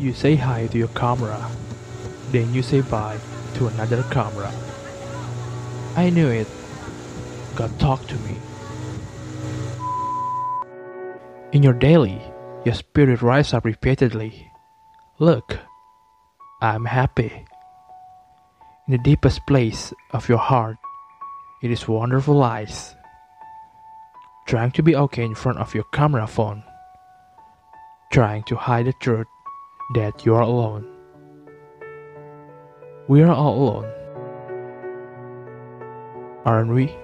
You say hi to your camera, then you say bye to another camera. I knew it. God talked to me. In your daily, your spirit rise up repeatedly. Look, I'm happy. In the deepest place of your heart, it is wonderful eyes. Trying to be okay in front of your camera phone. Trying to hide the truth that you are alone. We are all alone. Aren't we?